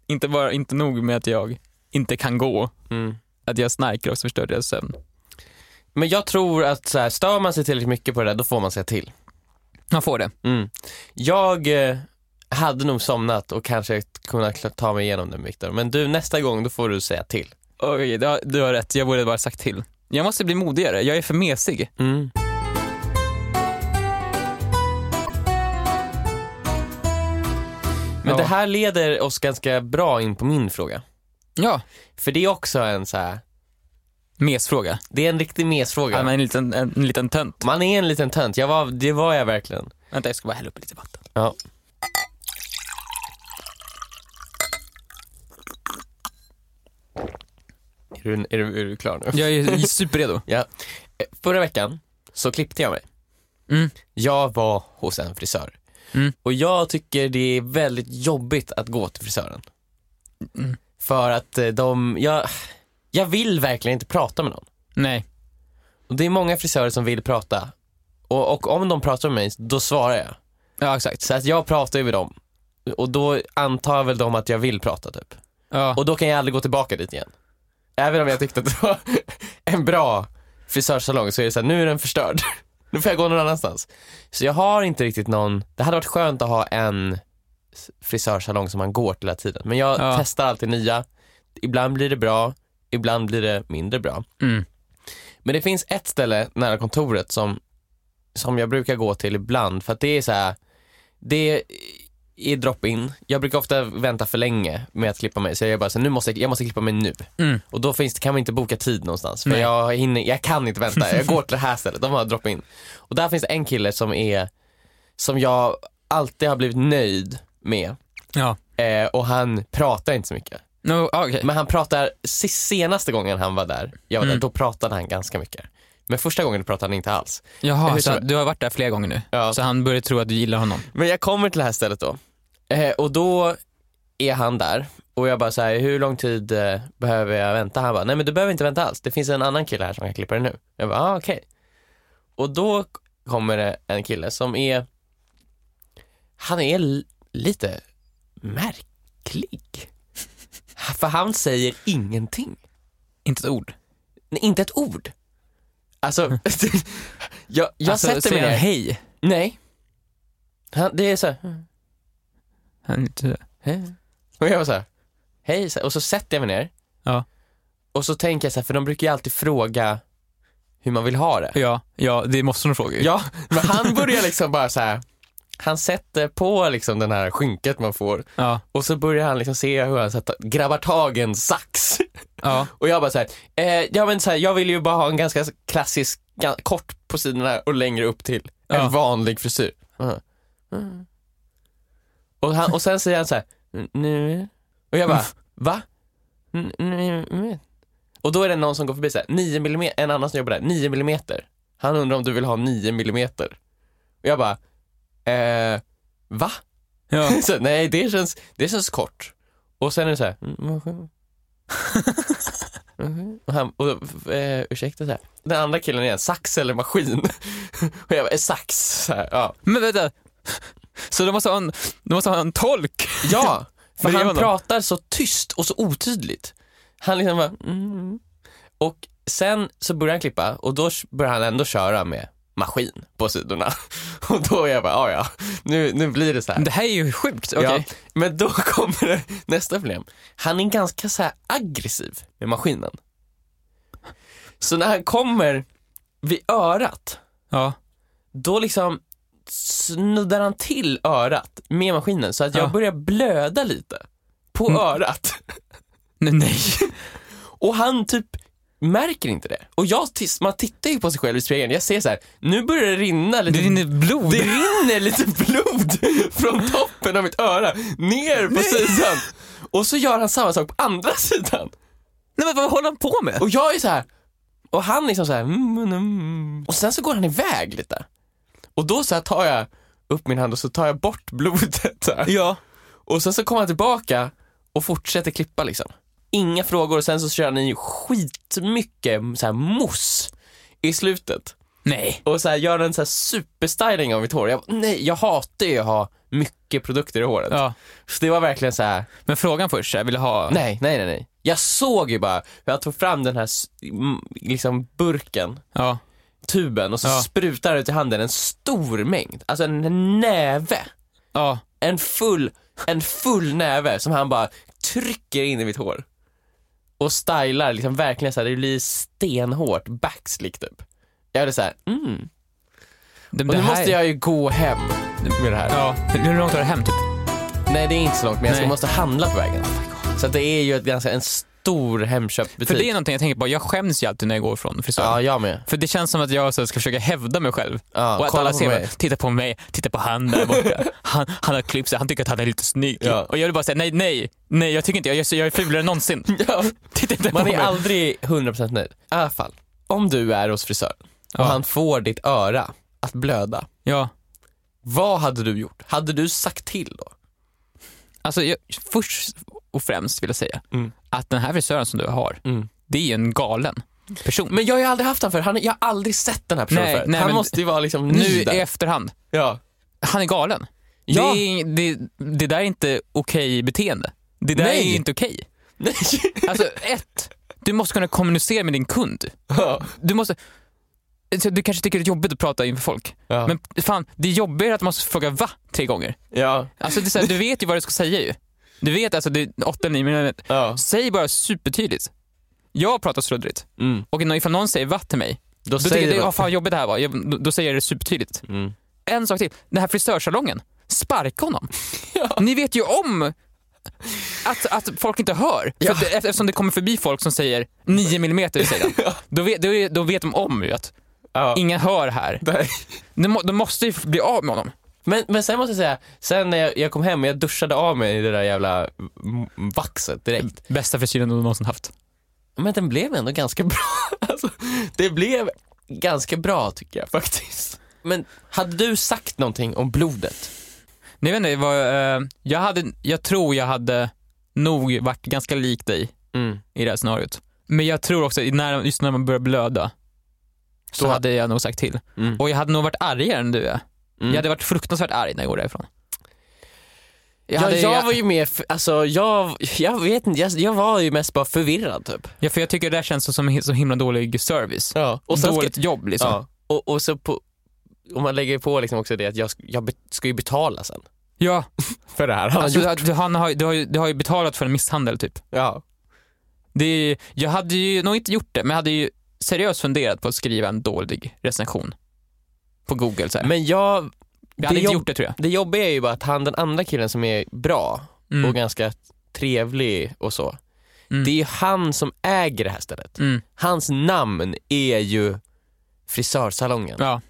Inte bara, inte nog med att jag inte kan gå, Mm. Att jag snarkar och förstör deras sömn. Men jag tror att så här, stör man sig tillräckligt mycket på det där, då får man säga till. Man får det. Mm. Jag eh, hade nog somnat och kanske kunnat ta mig igenom den Viktor. Men du, nästa gång då får du säga till. Okej, du, har- du har rätt, jag borde bara sagt till. Jag måste bli modigare, jag är för mesig. Mm. Men Ja. det här leder oss ganska bra in på min fråga. Ja, För det är också en så här, mesfråga. det är en riktig mesfråga. Ja, men en, liten, en, en liten tönt. Man är en liten tönt, jag var, det var jag verkligen. Vänta, jag ska bara hälla upp lite vatten. Ja. Är du, är du, är du klar nu? Jag är superredo. Ja. Eh, Förra veckan så klippte jag mig. Mm. Jag var hos en frisör. Mm. Och jag tycker det är väldigt jobbigt att gå till frisören. För att eh, de, jag, jag vill verkligen inte prata med någon. Nej. Och det är många frisörer som vill prata. Och, och om de pratar med mig, då svarar jag. Ja, exakt. Så att jag pratar ju med dem. Och då antar väl de att jag vill prata typ. Ja. Och då kan jag aldrig gå tillbaka dit igen. Även om jag tyckte att det var en bra frisörsalong så är det så här, nu är den förstörd. Nu får jag gå någon annanstans. Så jag har inte riktigt någon, det hade varit skönt att ha en frisörsalong som man går till hela tiden. Men jag Ja. testar alltid nya. Ibland blir det bra, ibland blir det mindre bra. Mm. Men det finns ett ställe nära kontoret som, som jag brukar gå till ibland för att det är så här, det är drop-in. Jag brukar ofta vänta för länge med att klippa mig så jag bara så här, nu måste jag, jag måste klippa mig nu. Mm. Och då finns, kan man inte boka tid någonstans för Nej. jag, hinner, jag kan inte vänta. Jag går till det här stället, de har drop-in. Och där finns det en kille som är, som jag alltid har blivit nöjd med. Ja. Eh, och han pratar inte så mycket. No, ah, okej. Men han pratar, se- senaste gången han var där, jag var Mm. där, då pratade han ganska mycket. Men första gången pratade han inte alls. Jaha, så du har varit där flera gånger nu? Ja. Så han börjar tro att du gillar honom? Men jag kommer till det här stället då. Eh, och då är han där och jag bara säger hur lång tid eh, behöver jag vänta? Han bara, nej men du behöver inte vänta alls. Det finns en annan kille här som kan klippa dig nu. Jag bara, ah, okej. Och då kommer det en kille som är, han är lite märklig. För han säger ingenting. Inte ett ord? Nej, inte ett ord. Alltså, jag, jag alltså, sätter mig ner. hej? Nej. Han, det är så här, Han är lite... Hej. Och jag var så här, hej, och så sätter jag mig ner. Ja. Och så tänker jag så här, för de brukar ju alltid fråga hur man vill ha det. Ja, ja, det måste de fråga ju. Ja, men han börjar liksom bara så här. Han sätter på liksom den här skynket man får Ja, och så börjar han liksom se hur han sätter, grabbar tag en sax. ja. Och jag bara så här, eh, ja men så här, jag vill ju bara ha en ganska klassisk, kort på sidorna och längre upp till en Ja. vanlig frisyr. Mm. Mm. Och, han, och sen säger han så här, "N- nu, och jag bara, va? Och då är det någon som går förbi så här, 9 mm, en annan som jobbar där, 9 millimeter. Han undrar om du vill ha 9 millimeter. Och jag bara, eh, va? ja. Så, nej, det känns, det känns kort. Och sen är det så här, mm, mhm. Mhm. och han, och, eh, ursäkta så här. Den andra killen är en sax eller maskin. och jag bara, "Eh, sax. Så här, ja. Men vänta. Så de måste ha en, de måste ha en tolk? ja, för han honom. pratar så tyst och så otydligt. Han liksom bara, mm. Och sen så börjar han klippa och då börjar han ändå köra med maskin på sidorna. Och då är jag bara, "Ah, ja ja, nu, nu blir det så här. Det här är ju sjukt. Okej. Ja, men då kommer det nästa problem. Han är ganska så här aggressiv med maskinen. Så när han kommer vid örat, Ja. då liksom snuddar han till örat med maskinen så att jag Ja. börjar blöda lite på Mm. örat. Nej, nej. Och han typ märker inte det. Och jag, man tittar ju på sig själv i spegeln, jag ser så här, nu börjar det rinna lite Det rinner blod. det rinner lite blod från toppen av mitt öra ner på sidan. Och så gör han samma sak på andra sidan. Nej men vad håller han på med? Och jag är så här, och han liksom så här, mm, mm, mm. och sen så går han iväg lite. Och då så tar jag upp min hand och så tar jag bort blodet så här. Ja. Och sen så kommer han tillbaka och fortsätter klippa liksom. Inga frågor och sen så kör han i skitmycket så här mousse i slutet. Nej. Och så här, gör en så här superstyling av mitt hår. Jag, nej, jag hatar ju att ha mycket produkter i håret. Ja. Så det var verkligen så här, Men frågan först, jag ville ha... nej, nej, nej, nej. Jag såg ju bara hur jag tog fram den här liksom burken, Ja. tuben och så Ja. sprutar ut i handen en stor mängd, alltså en näve. Ja. En full, en full näve som han bara trycker in i mitt hår. Och stylar liksom verkligen så här, det blir stenhårt, backslick typ. Jag blev såhär, mm. Det, Och nu här- måste jag ju gå hem med det här. Ja. Hur långt har du hem typ? Nej det är inte så långt men jag ska måste handla på vägen. Så att det är ju ett ganska, en stor Hemköpbutik. För det är någonting jag tänker på, jag skäms ju alltid när jag går från frisören. Ja, jag med. För det känns som att jag så ska försöka hävda mig själv. Ja, och att alla ser mig. titta på mig, titta på han där borta. Han, han har klippt sig, han tycker att han är lite snygg. Ja. Och jag vill bara säga nej, nej, nej jag tycker inte, jag, jag, jag är fulare än någonsin. Ja. Titta inte Man på är mig. aldrig 100% nöjd. I alla fall, om du är hos frisören och Ja. han får ditt öra att blöda, Ja. vad hade du gjort? Hade du sagt till då? Alltså jag, först och främst vill jag säga Mm. att den här frisören som du har, Mm. det är ju en galen person. Men jag har ju aldrig haft han för han, jag har aldrig sett den här personen Nej, förut. nej, Han måste ju vara liksom nu i efterhand, Ja. han är galen. Ja. Det, är, det, det där är inte okej beteende. Det där Nej. är inte okej. Nej. Alltså ett, du måste kunna kommunicera med din kund. ja. Du måste du kanske tycker det är jobbigt att prata inför folk, Ja. men fan, det är jobbigare att man måste fråga va tre gånger. ja. Alltså, det är här, du vet ju vad du ska säga ju. Du vet alltså, det är åtta eller nio minuter. ja. Säg bara supertydligt. Jag pratar sluddrigt Mm. och ifall någon säger va till mig, Då, då tycker säger jag, vad fan jobbigt det här var, jag, då, då säger jag det supertydligt. Mm. En sak till, den här frisörsalongen, sparka honom. Ja. Ni vet ju om att, att folk inte hör. För Ja. att, det- eftersom det kommer förbi folk som säger 9 millimeter i sidan. Då, vet, då, då vet de om ju att Ja. ingen hör här. Nej. De, de måste ju bli av med honom. Men, men sen måste jag säga, sen när jag, jag kom hem och jag duschade av mig i det där jävla vaxet direkt. Bästa frisyren du någonsin haft. Men den blev ändå ganska bra. Alltså, det blev ganska bra tycker jag faktiskt. Men hade du sagt någonting om blodet? Nej, vet inte, vad, eh, jag, hade, jag tror jag hade nog varit ganska lik dig Mm. i det här scenariot. Men jag tror också, när, just när man börjar blöda, så Då- hade jag nog sagt till. Mm. Och jag hade nog varit argare än du är. Mm. Jag hade varit fruktansvärt arg när jag går därifrån. Jag, Ja, hade, jag var ju mer, alltså jag, jag vet inte, jag, jag var ju mest bara förvirrad typ. ja, för jag tycker det där känns som så himla dålig service. Ja. Och Dåligt jobb liksom. ja. och, och så på, om man lägger på liksom också det att jag, jag ska ju betala sen. Ja, För det här han alltså, har gjort. du, du, han har, du, har ju, du har ju betalat för en misshandel typ. Ja. Det är, jag hade ju nog inte gjort det, men jag hade ju seriöst funderat på att skriva en dålig recension på Google. Så här. Men jag, jag hade inte gjort det tror jag. det jobbiga är ju bara att han den andra killen som är bra Mm. och ganska trevlig och så. Mm. Det är ju han som äger det här stället. Mm. Hans namn är ju frisörsalongen. Ja. Ja.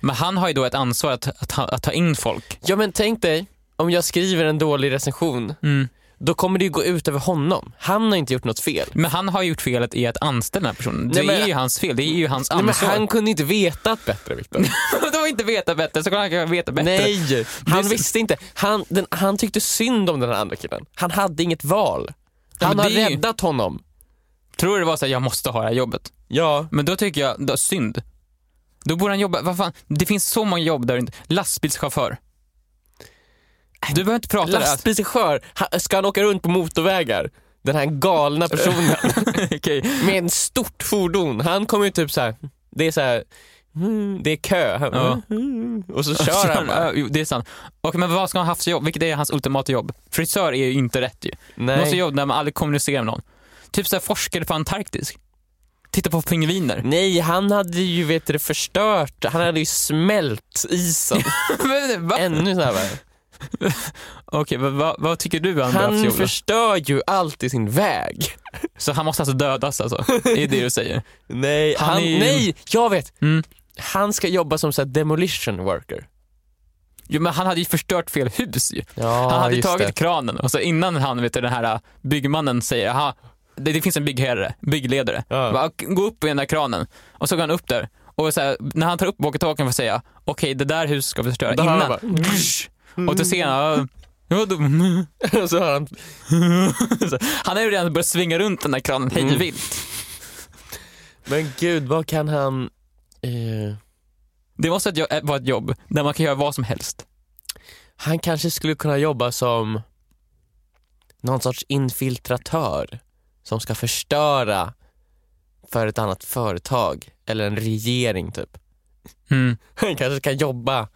Men han har ju då ett ansvar att, att, att ta in folk. men tänk dig, om jag skriver en dålig recension, Mm. Då kommer det gå ut över honom. Han har inte gjort något fel. Men han har gjort felet i att anställa den här personen. Det Nej, men- är ju hans fel, det är ju hans Nej, men ansvar. han kunde inte vetat bättre Viktor. de inte vetat bättre, så kan han kan veta bättre. Nej, han visste inte. Han, den, han tyckte synd om den här andra killen. Han hade inget val. Ja, Han men har det ju- räddat honom. Tror du det var så att jag måste ha det här jobbet? Ja. Men då tycker jag, då, synd. Då borde han jobba, vad fan, det finns så många jobb där inte, lastbilschaufför. Du behöver inte prata. Lastbilschaufför, ska han åka runt på motorvägar? Den här galna personen Okej. med en stort fordon. Han kommer ju typ så här. det är så här. mm, det är kö. Ja. mm, Och så kör han bara. Det är sant. Okej, men vad ska han haft för jobb? Vilket är hans ultimata jobb? Frisör är ju inte rätt ju. Man måste Nej. jobba där man aldrig kommunicerar med någon. Typ såhär forskare på Antarktis. Titta på pingviner. Nej, han hade ju vet du, förstört. Han hade ju smält isen. Men? Ännu snabbare. Okej, vad, vad, vad tycker du för Han då? förstör ju allt i sin väg. Så han måste alltså dödas alltså? Det är det du säger? Nej, Han han, ju- nej, jag vet! Mm. Han ska jobba som så här demolition worker. Jo men han hade ju förstört fel hus ju. Ja, Han hade tagit det. kranen och så innan han, vet du, den här byggmannen säger, aha, det, det finns en byggherre, byggledare, Ja. Bara, gå upp i den där kranen. Och så går han upp där och så här, när han tar upp walkie-talkien för att säga, okej det där huset ska vi förstöra innan. bara, Och han, ja, ja, då, Och så har han, han har ju redan börjat svinga runt den där kranen hej Mm. vilt. men gud vad kan han... Eh, Det måste ett jo- vara ett jobb där man kan göra vad som helst. han kanske skulle kunna jobba som någon sorts infiltratör som ska förstöra för ett annat företag eller en regering typ. Mm. Han kanske kan jobba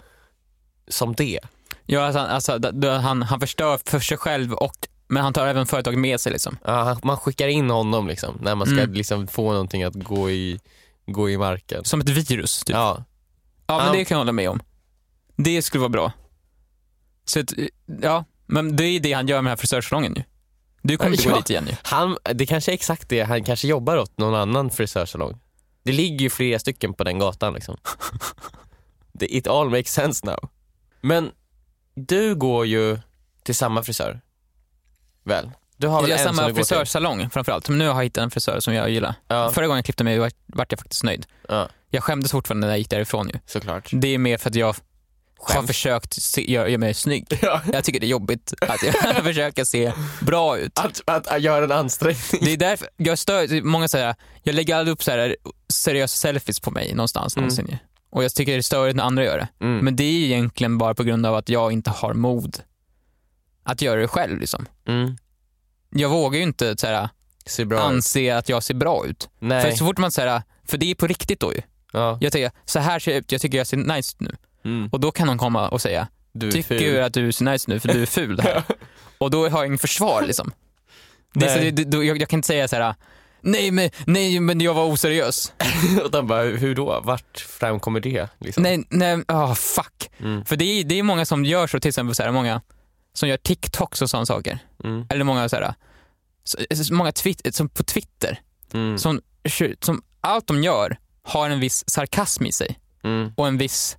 som det. Ja, alltså, alltså, han, han förstör för sig själv och men han tar även företaget med sig liksom. Ja, man skickar in honom liksom, när man ska Mm. liksom få någonting att gå i, gå i marken. Som ett virus typ. Ja. Ja, men Ja. det kan jag hålla med om. Det skulle vara bra. Så att, ja, men det är det han gör med den här frisörsalongen ju. Du kommer inte Ja. gå dit igen ju. Han, det kanske är exakt det, han kanske jobbar åt någon annan frisörsalong. Det ligger ju flera stycken på den gatan liksom. Det- It all makes sense now. Men du går ju till samma frisör, väl? Du har väl Jag har samma frisörsalong framförallt, men nu har jag hittat en frisör som jag gillar. Ja, Förra gången jag klippte mig vart, jag faktiskt nöjd. ja, Jag skämdes fortfarande när jag gick därifrån ju. såklart. Det är mer för att jag har Skäms. försökt se, göra, göra mig snygg. Ja. Jag tycker det är jobbigt att jag försöker se bra ut. Att, att, att göra en ansträngning. Det är därför, jag stör, många säger, jag lägger aldrig upp så här seriösa selfies på mig någonstans Mm. någonsin. Och jag tycker det är störigt när andra gör det. Mm. Men det är egentligen bara på grund av att jag inte har mod att göra det själv liksom. Mm. Jag vågar ju inte så här, Ser bra ut. anse att jag ser bra ut. För Nej. så fort man säger, för det är på riktigt då ju. Ja. Jag tänker, så här ser jag ut, jag tycker jag ser nice ut nu. Mm. Och då kan någon komma och säga, Du tycker ful. att du ser nice nu för du är ful här. och då har jag ingen försvar liksom. Det så, det, det, jag, jag kan inte säga så här. Nej men, nej men jag var oseriös. Och de bara, hur då? Vart framkommer det? Liksom? Nej, nej, ah fuck. Mm. För det är, det är många som gör så, till exempel så här, många som gör TikToks och sådana saker. Mm. Eller många så här, så, många twit, som på Twitter, Mm. som, som allt de gör har en viss sarkasm i sig Mm. och en viss,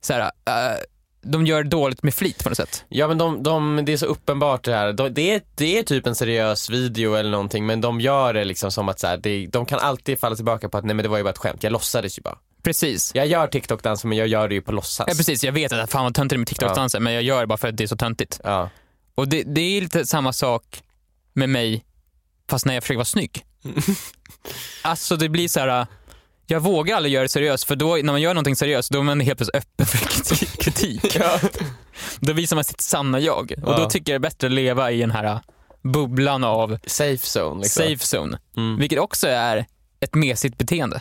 så här, eh, de gör dåligt med flit på något sätt. Ja men de, de, det är så uppenbart det här. De, det, är, det är typ en seriös video eller någonting men de gör det liksom som att så här, det, de kan alltid falla tillbaka på att nej men det var ju bara ett skämt, jag låtsades ju bara. Precis. Jag gör TikTok-danser men jag gör det ju på låtsas. Ja, precis, jag vet att fan vad töntigt med TikTok-danser men jag gör det bara för att det är så töntigt. Ja. Och det, det är lite samma sak med mig fast när jag försöker vara snygg. alltså det blir så här. Jag vågar aldrig göra det seriöst för då när man gör någonting seriöst då är man helt plötsligt öppen för kritik. kritik. Ja. Då visar man sitt sanna jag och Ja. då tycker jag det är bättre att leva i den här bubblan av Safe zone liksom. safe zone. Mm. Vilket också är ett mesigt beteende.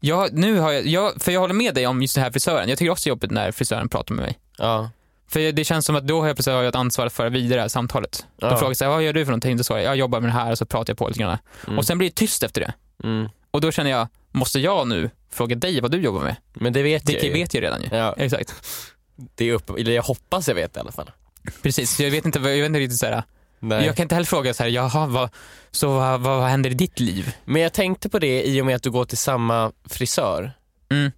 Jag, nu har jag, jag, för jag håller med dig om just den här frisören. Jag tycker också det är jobbigt när frisören pratar med mig. Ja. För det känns som att då har jag plötsligt har jag ett ansvar att föra vidare det här samtalet. Ja. De frågar här, vad gör du för någonting? Då svarar jag, jag jobbar med det här och så pratar jag på lite grann. Mm. Och sen blir det tyst efter det. Mm. Och då känner jag, måste jag nu fråga dig vad du jobbar med? Men det vet Det jag ju. vet jag redan ju. Ja, Exakt. det är upp, eller jag hoppas jag vet i alla fall. Precis, jag vet inte, jag vet inte riktigt så här. Nej. Jag kan inte heller fråga så här, jaha, vad, så vad, vad, vad händer i ditt liv? Men jag tänkte på det i och med att du går till samma frisör. Mm.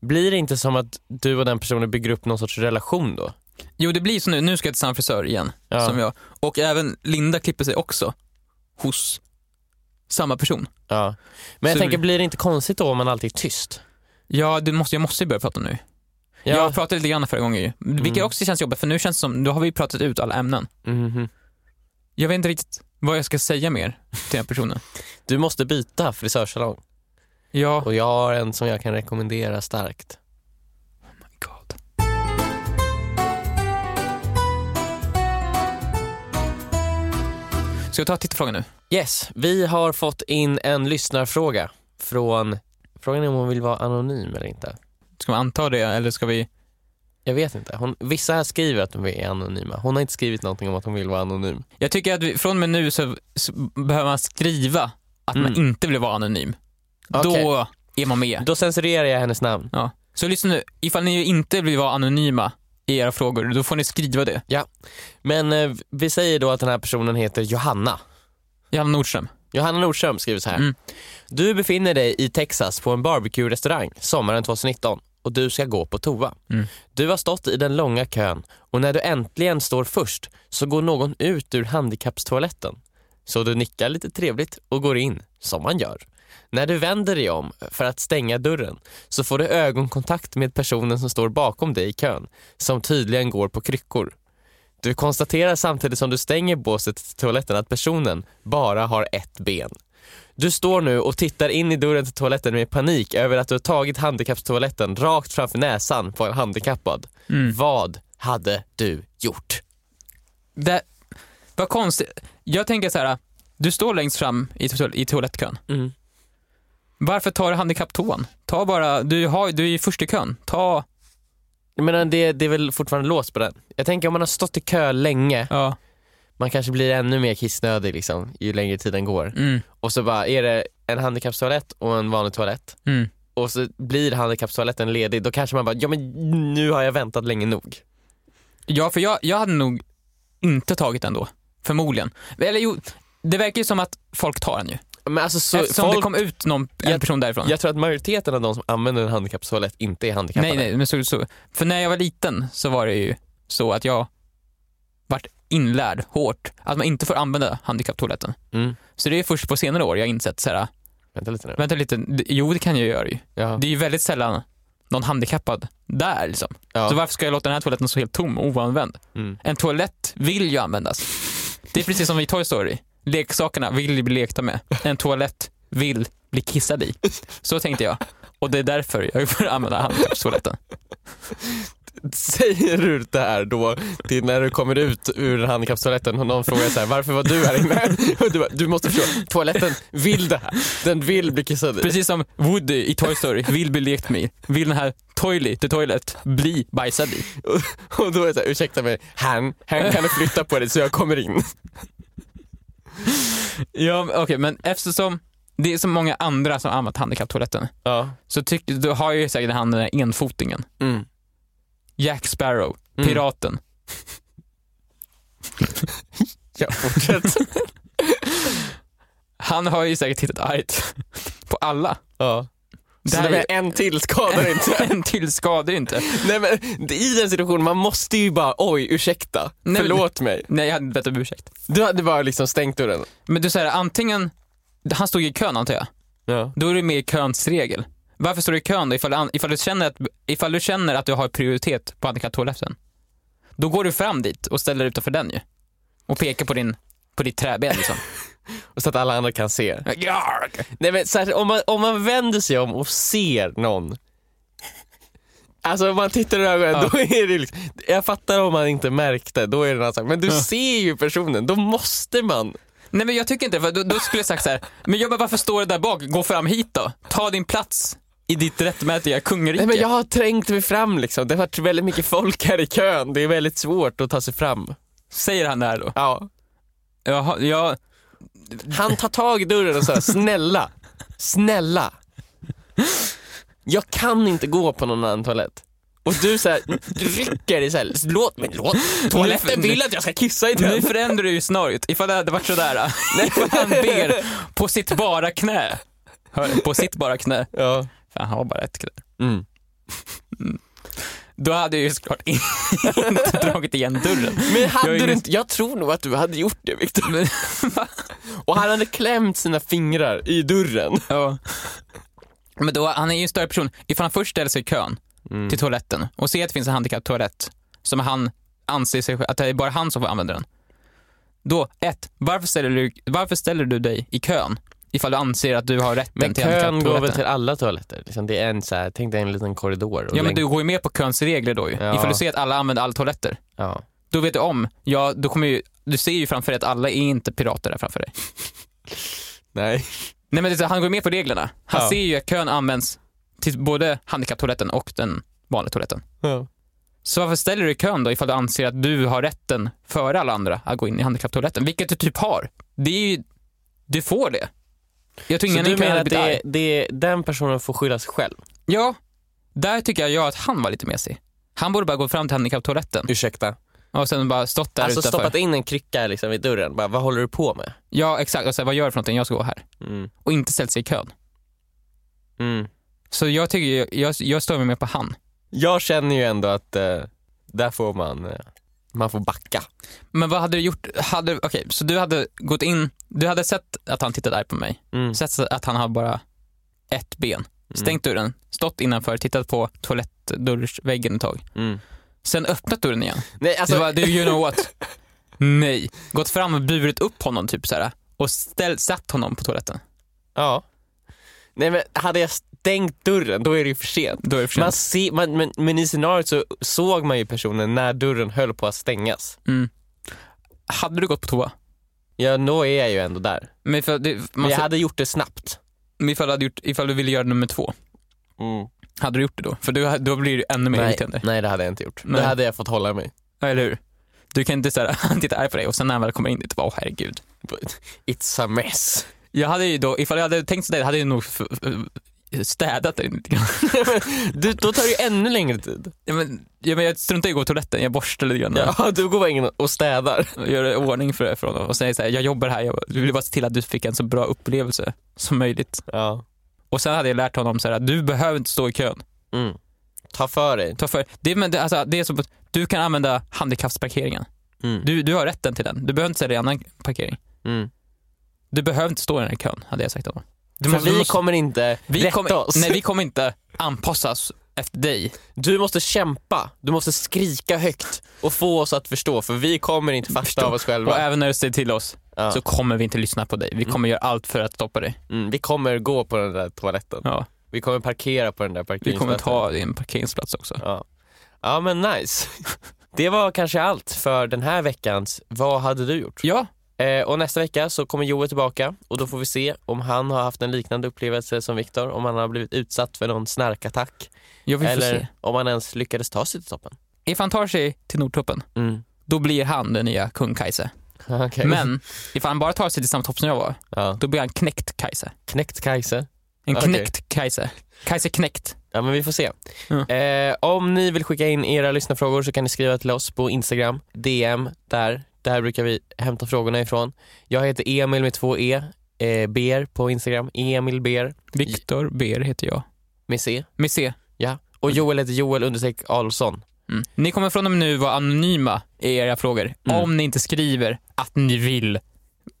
Blir det inte som att du och den personen bygger upp någon sorts relation då? Jo, det blir så nu, nu ska jag till samma frisör igen, Ja. som jag. Och även Linda klipper sig också hos samma person. Ja. Men jag Så- tänker, blir det inte konstigt då om man alltid är tyst? Ja, du måste, jag måste ju börja prata nu. Ja. Jag pratade lite grann förra gången ju. Vilket Mm. också känns jobbigt för nu känns det som, då har vi pratat ut alla ämnen. Mhm. Jag vet inte riktigt vad jag ska säga mer till den personen. Du måste byta frisörsalong. Ja, Och jag har en som jag kan rekommendera starkt. God. Ska jag ta tittarfrågan nu? Yes, vi har fått in en lyssnarfråga från, frågan är om hon vill vara anonym eller inte. Ska vi anta det eller ska vi? Jag vet inte. Hon, vissa här skriver att de är anonyma. Hon har inte skrivit någonting om att hon vill vara anonym. Jag tycker att vi, från och med nu så, så behöver man skriva att man Mm. inte vill vara anonym. Okej. Då är man med. Då censurerar jag hennes namn. Ja. Så lyssna nu, ifall ni inte vill vara anonyma i era frågor, då får ni skriva det. Men eh, vi säger då att den här personen heter Johanna. Johanna Nordström. Johanna Nordström skriver så här. Mm. Du befinner dig i Texas på en barbecue-restaurang sommaren 2019 och du ska gå på toa. Mm. Du har stått i den långa kön och när du äntligen står först så går någon ut ur handikappstoaletten. Så du nickar lite trevligt och går in, som man gör. När du vänder dig om för att stänga dörren så får du ögonkontakt med personen som står bakom dig i kön, som tydligen går på kryckor. Du konstaterar samtidigt som du stänger båset till toaletten att personen bara har ett ben. Du står nu och tittar in i dörren till toaletten med panik över att du har tagit handikappstoaletten rakt framför näsan på en handikappad. Mm. Vad hade du gjort? Det, vad konstigt. Jag tänker så här, du står längst fram i, toal- i toalettkön. Mm. Varför tar du handikapptoan? Ta bara, du, har, du är i kön. Ta, Jag menar, det, det är väl fortfarande låst på den. Jag tänker om man har stått i kö länge, ja. man kanske blir ännu mer kissnödig liksom, ju längre tiden går. Mm, Och så bara är det en handikappstoalett och en vanlig toalett. mm. Och så blir handikappstoaletten ledig, då kanske man bara, ja men nu har jag väntat länge nog. Ja, för jag, jag hade nog inte tagit den då. Förmodligen. Eller jo, det verkar ju som att folk tar den ju. Men alltså, så Eftersom folk, det kom ut någon, en Jag- person därifrån. Jag tror att majoriteten av de som använder en handikappstoalett inte är handikappade. nej, nej, men så, så. För när jag var liten så var det ju så att jag vart inlärd hårt att man inte får använda handikapptoaletten. Mm. Så det är först på senare år jag insett så här, Vänta lite nu. vänta lite, jo det kan jag göra ju. Ja. Det är ju väldigt sällan någon handikappad där liksom. Ja. Så varför ska jag låta den här toaletten stå helt tom och oanvänd? Mm. En toalett vill ju användas. Det är precis som i Toy Story. Leksakerna vill bli lekta med. En toalett vill bli kissad i. Så tänkte jag. Och det är därför jag får använda handikappstoaletten. Säger du det här då till när du kommer ut ur handikappstoaletten och någon frågar så här, varför var du här inne? Du, bara, du måste förstå, toaletten vill det här. Den vill bli kissad i. Precis som Woody i Toy Story vill bli lekt med. Vill den här Toilet, the toilet, bli bajsad i. Och, och då är det så här, ursäkta mig, han, han kan du flytta på dig så jag kommer in. Ja, okej, men eftersom det är så många andra som använt handikapptoaletten Ja. så tycker, då har ju säkert han den där enfotingen. Mm. Jack Sparrow, Mm. piraten. Ja, fortsätt. Han har ju säkert tittat argt på alla. Ja. Det här är- en till skadar inte. en till skadar inte. Nej men i den situationen, man måste ju bara, oj ursäkta, Nej, förlåt mig. Nej, jag hade bett om ursäkt. Du hade bara liksom stängt dörren. Men du säger antingen, han stod i kön antar jag, Ja. då är det med i köns regel. Varför står du i kön då ifall, du ifall, du känner att, ifall du känner att du har prioritet på handikapptoaletten? Då går du fram dit och ställer dig utanför den ju. Och pekar på, din, på ditt träben liksom. Och så att alla andra kan se. Nej men så här, om, man, om man vänder sig om och ser någon Alltså om man tittar i ögonen, Ja. då är det liksom, jag fattar om man inte märkte, då är det en annan sak. Men du Ja. ser ju personen, då måste man. Nej men jag tycker inte det, för då, då skulle jag sagt så här. men jag bara, varför står du där bak? Gå fram hit då. Ta din plats i ditt rättmätiga kungarike. Nej men jag har trängt mig fram liksom, det har varit väldigt mycket folk här i kön, det är väldigt svårt att ta sig fram. Säger han där då. Ja. Jaha, jag, Han tar tag i dörren och säger snälla, snälla. Jag kan inte gå på någon annan toalett. Och du så här, rycker i så här, låt mig, låt Toaletten vill att jag ska kissa i nu den. förändrar du ju scenariot. Ifall det hade varit sådär, ifall han ber på sitt bara knä. Hör, på sitt bara knä. Ja. För han har bara ett knä. Mm. Då hade jag ju såklart inte dragit igen dörren. Men Jag hade är du ingen- inte, jag tror nog att du hade gjort det Viktor. Men, Och han hade klämt sina fingrar i dörren. ja. Men då, han är ju en större person. Ifall han först ställer sig i kön Mm. till toaletten och ser att det finns en handikapptoalett som han anser sig, att det är bara han som får använda den. Då, ett, varför ställer du, varför ställer du dig i kön ifall du anser att du har rätten Men till kön går väl handikapptoaletten? till alla toaletter? Liksom det är en så här, tänk dig en liten korridor. Ja men du går ju med på köns regler då ju. Ja. Ifall du ser att alla använder alla toaletter. ja. Då vet du om, ja då kommer ju, du ser ju framför dig att alla är inte pirater där framför dig. Nej. Nej men det, han går med på reglerna. Han Ja. ser ju att kön används till både handikapptoaletten och den vanliga toaletten. Ja. Så varför ställer du i kön då ifall du anser att du har rätten före alla andra att gå in i handikapptoaletten? Vilket du typ har. Det är ju, du får det. Jag tror Så du menar att det, det, den personen får skylla sig själv? Ja, där tycker jag, jag att han var lite mesig. Han borde bara gå fram till handikapptoaletten. Ursäkta? Och sen bara stått där Alltså utanför. stoppat in en krycka liksom vid dörren, bara, vad håller du på med? Ja exakt, och så här, vad gör du för någonting? Jag ska gå här. Mm. Och inte ställt sig i kön. Mm. Så jag tycker, jag, jag står med på han. Jag känner ju ändå att eh, där får man, eh, man får backa. Men vad hade du gjort? Hade, Okej, så du hade gått in, du hade sett att han tittade argt på mig. Mm. Sett att han har bara ett ben. Stängt dörren, stått innanför, tittat på toalettdörrsväggen ett tag. Mm. Sen öppnat dörren igen. Nej, alltså, Så bara, du you know what? Nej. Gått fram och burit upp honom typ så här och ställ, satt honom på toaletten. ja. Nej men hade jag stängt dörren, då är det ju för sent. Då är det för Man sent. ser, man, men, men i scenariot så såg man ju personen när dörren höll på att stängas. Mm. Hade du gått på toa? Ja, då är jag ju ändå där. Men ifall, det, Men man, jag hade gjort det snabbt. men ifall, du hade gjort, ifall du ville göra nummer två, hade du gjort det då? För då, då blir det ännu mer Nej, irriterande. nej, det hade jag inte gjort. Nej. Det hade jag fått hålla mig. Ja, Eller hur? Du kan inte säga han tittar arg på dig och sen när han väl kommer in dit, bara åh herregud. It's a mess. Jag hade ju då, ifall jag hade tänkt sådär, hade jag nog städat det lite grann. du, då tar det ju ännu längre tid. Ja, men, ja, men jag struntar i att gå på toaletten, jag borstar lite grann. Ja, du går bara in och städar. och gör ordning för det för honom och säger så här, jag jobbar här, jag vill bara se till att du fick en så bra upplevelse som möjligt. Ja. Och sen hade jag lärt honom så här, du behöver inte stå i kön. Mm. Ta för dig. Ta för, det, men det, alltså, det är som att du kan använda handikappsparkeringen. Mm. Du, du har rätten till den. Du behöver inte i annan parkering. Mm. Du behöver inte stå i den här kön, hade jag sagt till honom. Du För måste- vi måste- kommer inte vi rätta kommer, oss. Nej, vi kommer inte anpassas efter dig. Du måste kämpa, du måste skrika högt och få oss att förstå för vi kommer inte fatta Förstå. av oss Och själva. även när du säger till oss Ja. så kommer vi inte lyssna på dig. Vi kommer göra allt för att stoppa dig. Mm, vi kommer gå på den där toaletten. Ja. Vi kommer parkera på den där Vi parkeringsplatsen. kommer ta din parkeringsplats också. Ja. ja men nice. Det var kanske allt för den här veckans Vad hade du gjort? Ja, Eh, och nästa vecka så kommer Joel tillbaka och då får vi se om han har haft en liknande upplevelse som Viktor, om han har blivit utsatt för någon snarkattack jag vill få eller se. om han ens lyckades ta sig till toppen. If han tar sig till Nordtoppen, Mm. då blir han den nya kung Kajse. Okej. Men ifall han bara tar sig till samma topp som jag var, Ja. då blir han knäckt Kajse. Knäckt Kajse. En Okej. knäckt Kajse. Kajse knäckt. Ja men vi får se. Ja. Eh, om ni vill skicka in era lyssnarfrågor så kan ni skriva till oss på Instagram, DM, där. Där brukar vi hämta frågorna ifrån. Jag heter Emil med två E, eh, Ber på Instagram, Emil Ber Viktor Ber heter jag. med C. Med C. Ja. Och Joel heter Joel understreck Adolfsson. Mm. Ni kommer från och med nu vara anonyma i era frågor. Mm. Om ni inte skriver att ni vill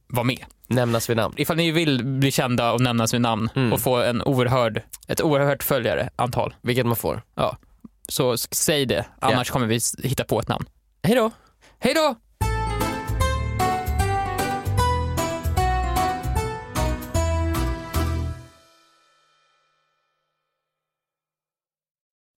vara med. Nämnas vid namn. Ifall ni vill bli kända och nämnas vid namn Mm. och få en oerhörd, ett oerhört följare antal, Vilket man får. så s- säg det. Annars kommer vi hitta på ett namn. Hej då! Hej då!